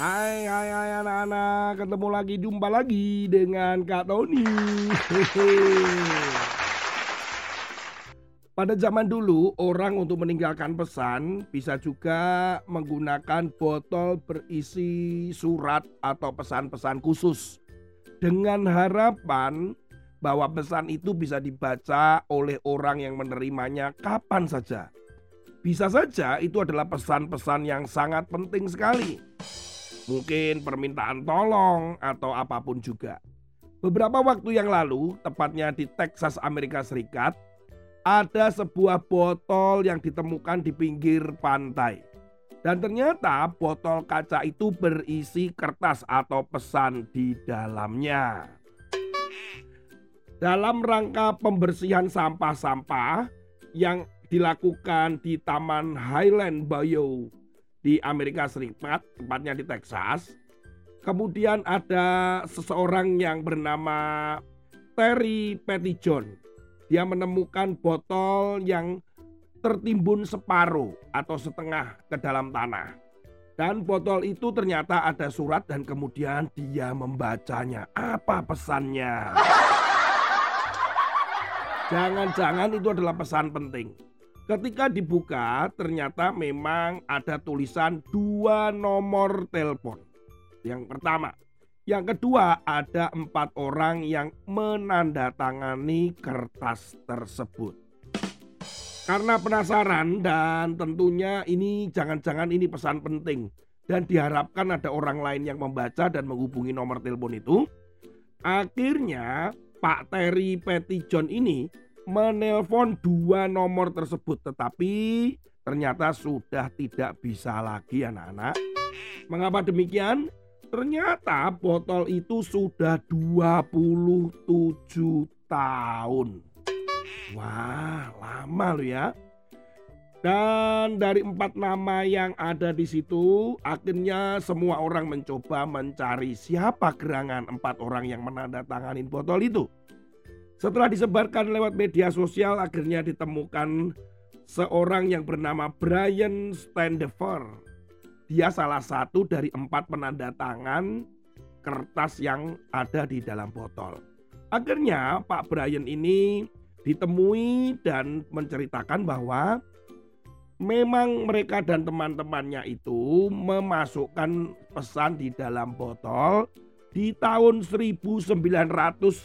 Hai, hai, hai anak-anak, ketemu lagi, jumpa lagi dengan Kak Tony. Pada zaman dulu, orang untuk meninggalkan pesan bisa juga menggunakan botol berisi surat atau pesan-pesan khusus. Dengan harapan bahwa pesan itu bisa dibaca oleh orang yang menerimanya kapan saja. Bisa saja itu adalah pesan-pesan yang sangat penting sekali. Mungkin permintaan tolong atau apa pun juga. Beberapa waktu yang lalu, tepatnya di Texas, Amerika Serikat, ada sebuah botol yang ditemukan di pinggir pantai. Dan ternyata botol kaca itu berisi kertas atau pesan di dalamnya. Dalam rangka pembersihan sampah-sampah yang dilakukan di Taman Highland Bayou di Amerika Serikat, tepatnya di Texas. Kemudian ada seseorang yang bernama Terry Pettijohn dia menemukan botol yang tertimbun separuh atau setengah ke dalam tanah. Dan botol itu ternyata ada surat dan kemudian dia membacanya. Apa pesannya? Jangan-jangan itu adalah pesan penting. Ketika dibuka ternyata memang ada tulisan dua nomor telepon. Yang pertama, yang kedua, ada empat orang yang menandatangani kertas tersebut. Karena penasaran dan tentunya ini jangan-jangan ini pesan penting dan diharapkan ada orang lain yang membaca dan menghubungi nomor telepon itu. Akhirnya Pak Terry Petty John ini menelpon dua nomor tersebut tetapi ternyata sudah tidak bisa lagi anak-anak. Mengapa demikian? Ternyata botol itu sudah 27 tahun. Wah, lama loh ya. Dan dari empat nama yang ada di situ, akhirnya semua orang mencoba mencari siapa gerangan empat orang yang menandatangani botol itu. Setelah disebarkan lewat media sosial, akhirnya ditemukan seorang yang bernama Brian Standefer dia salah satu dari empat penanda tangan kertas yang ada di dalam botol. Akhirnya Pak Brian ini ditemui dan menceritakan bahwa memang mereka dan teman-temannya itu memasukkan pesan di dalam botol di tahun 1995.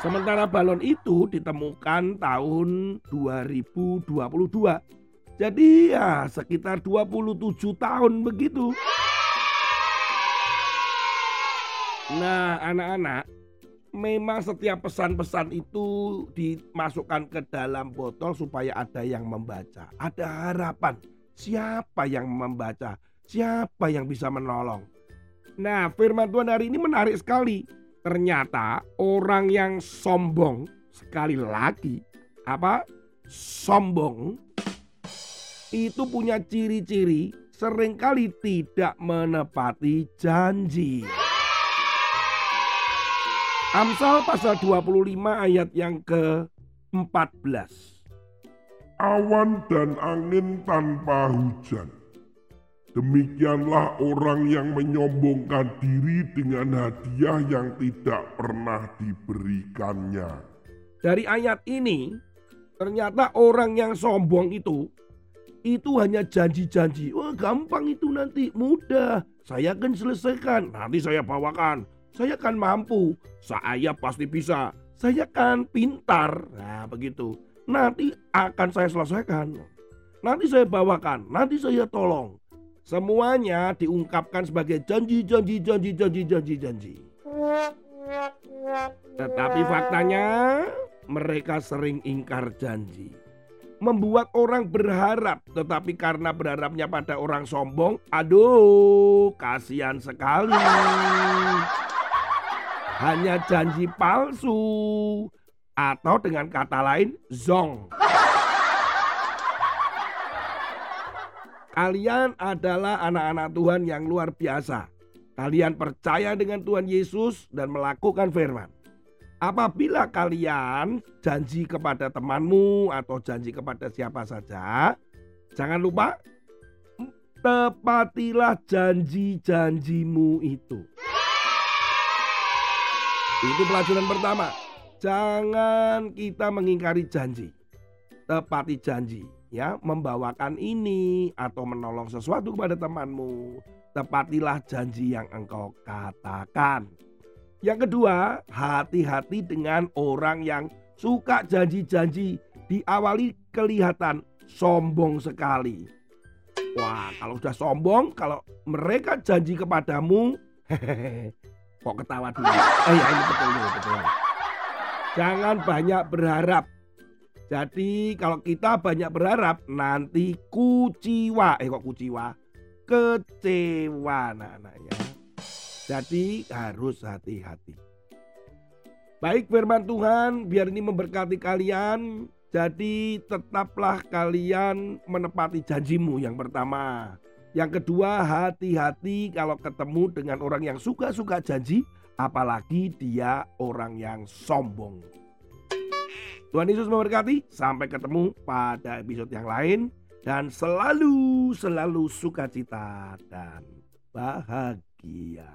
Sementara balon itu ditemukan tahun 2022. Jadi ya sekitar 27 tahun begitu. Nah anak-anak memang setiap pesan-pesan itu dimasukkan ke dalam botol supaya ada yang membaca. Ada harapan. Siapa yang membaca? Siapa yang bisa menolong? Nah firman Tuhan hari ini menarik sekali Ternyata orang yang sombong sekali lagi apa sombong itu punya ciri-ciri sering kali tidak menepati janji. Amsal pasal 25 ayat yang ke-14. Awan dan angin tanpa hujan Demikianlah orang yang menyombongkan diri dengan hadiah yang tidak pernah diberikannya. Dari ayat ini, ternyata orang yang sombong itu itu hanya janji-janji. Wah, gampang itu nanti, mudah. Saya akan selesaikan. Nanti saya bawakan. Saya akan mampu. Saya pasti bisa. Saya kan pintar. Nah, begitu. Nanti akan saya selesaikan. Nanti saya bawakan. Nanti saya tolong. Semuanya diungkapkan sebagai janji, janji, janji, janji, janji, janji. Tetapi faktanya mereka sering ingkar janji. Membuat orang berharap, tetapi karena berharapnya pada orang sombong, aduh, kasihan sekali. Hanya janji palsu, atau dengan kata lain, zong. Kalian adalah anak-anak Tuhan yang luar biasa. Kalian percaya dengan Tuhan Yesus dan melakukan firman. Apabila kalian janji kepada temanmu atau janji kepada siapa saja, jangan lupa tepatilah janji-janjimu itu. Itu pelajaran pertama. Jangan kita mengingkari janji. Tepati janji, ya, membawakan ini atau menolong sesuatu kepada temanmu. Tepatilah janji yang engkau katakan. Yang kedua, hati-hati dengan orang yang suka janji-janji diawali kelihatan sombong sekali. Wah, kalau sudah sombong, kalau mereka janji kepadamu, kok ketawa dulu. Eh ya ini betul, betul, betul. Jangan banyak berharap. Jadi kalau kita banyak berharap nanti kuciwa, eh kok kuciwa, kecewa anak-anaknya. Jadi harus hati-hati. Baik firman Tuhan, biar ini memberkati kalian. Jadi tetaplah kalian menepati janjimu yang pertama. Yang kedua, hati-hati kalau ketemu dengan orang yang suka-suka janji, apalagi dia orang yang sombong. Tuhan Yesus memberkati. Sampai ketemu pada episode yang lain dan selalu selalu sukacita dan bahagia.